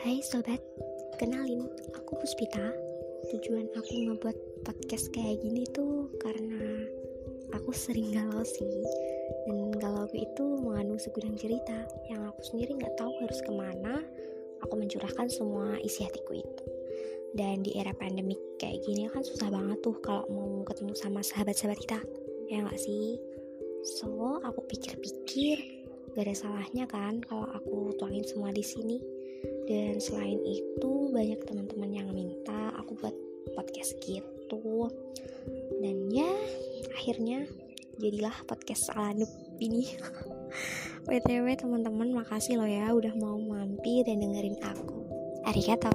Hai sobat, kenalin aku Puspita. Tujuan aku ngebuat podcast kayak gini tuh karena aku sering galau sih. Dan galau itu mengandung segudang cerita yang aku sendiri nggak tahu harus ke mana. Aku mencurahkan semua isi hatiku itu. Dan di era pandemik kayak gini kan susah banget tuh kalau mau ketemu sama sahabat-sahabat kita, ya nggak sih? So aku pikir-pikir gak ada salahnya kan kalau aku tuangin semua di sini dan selain itu banyak teman-teman yang minta aku buat podcast gitu. Dan ya akhirnya jadilah podcast Alanup ini. Btw teman-teman makasih loh ya udah mau mampir dan dengerin aku. Arigato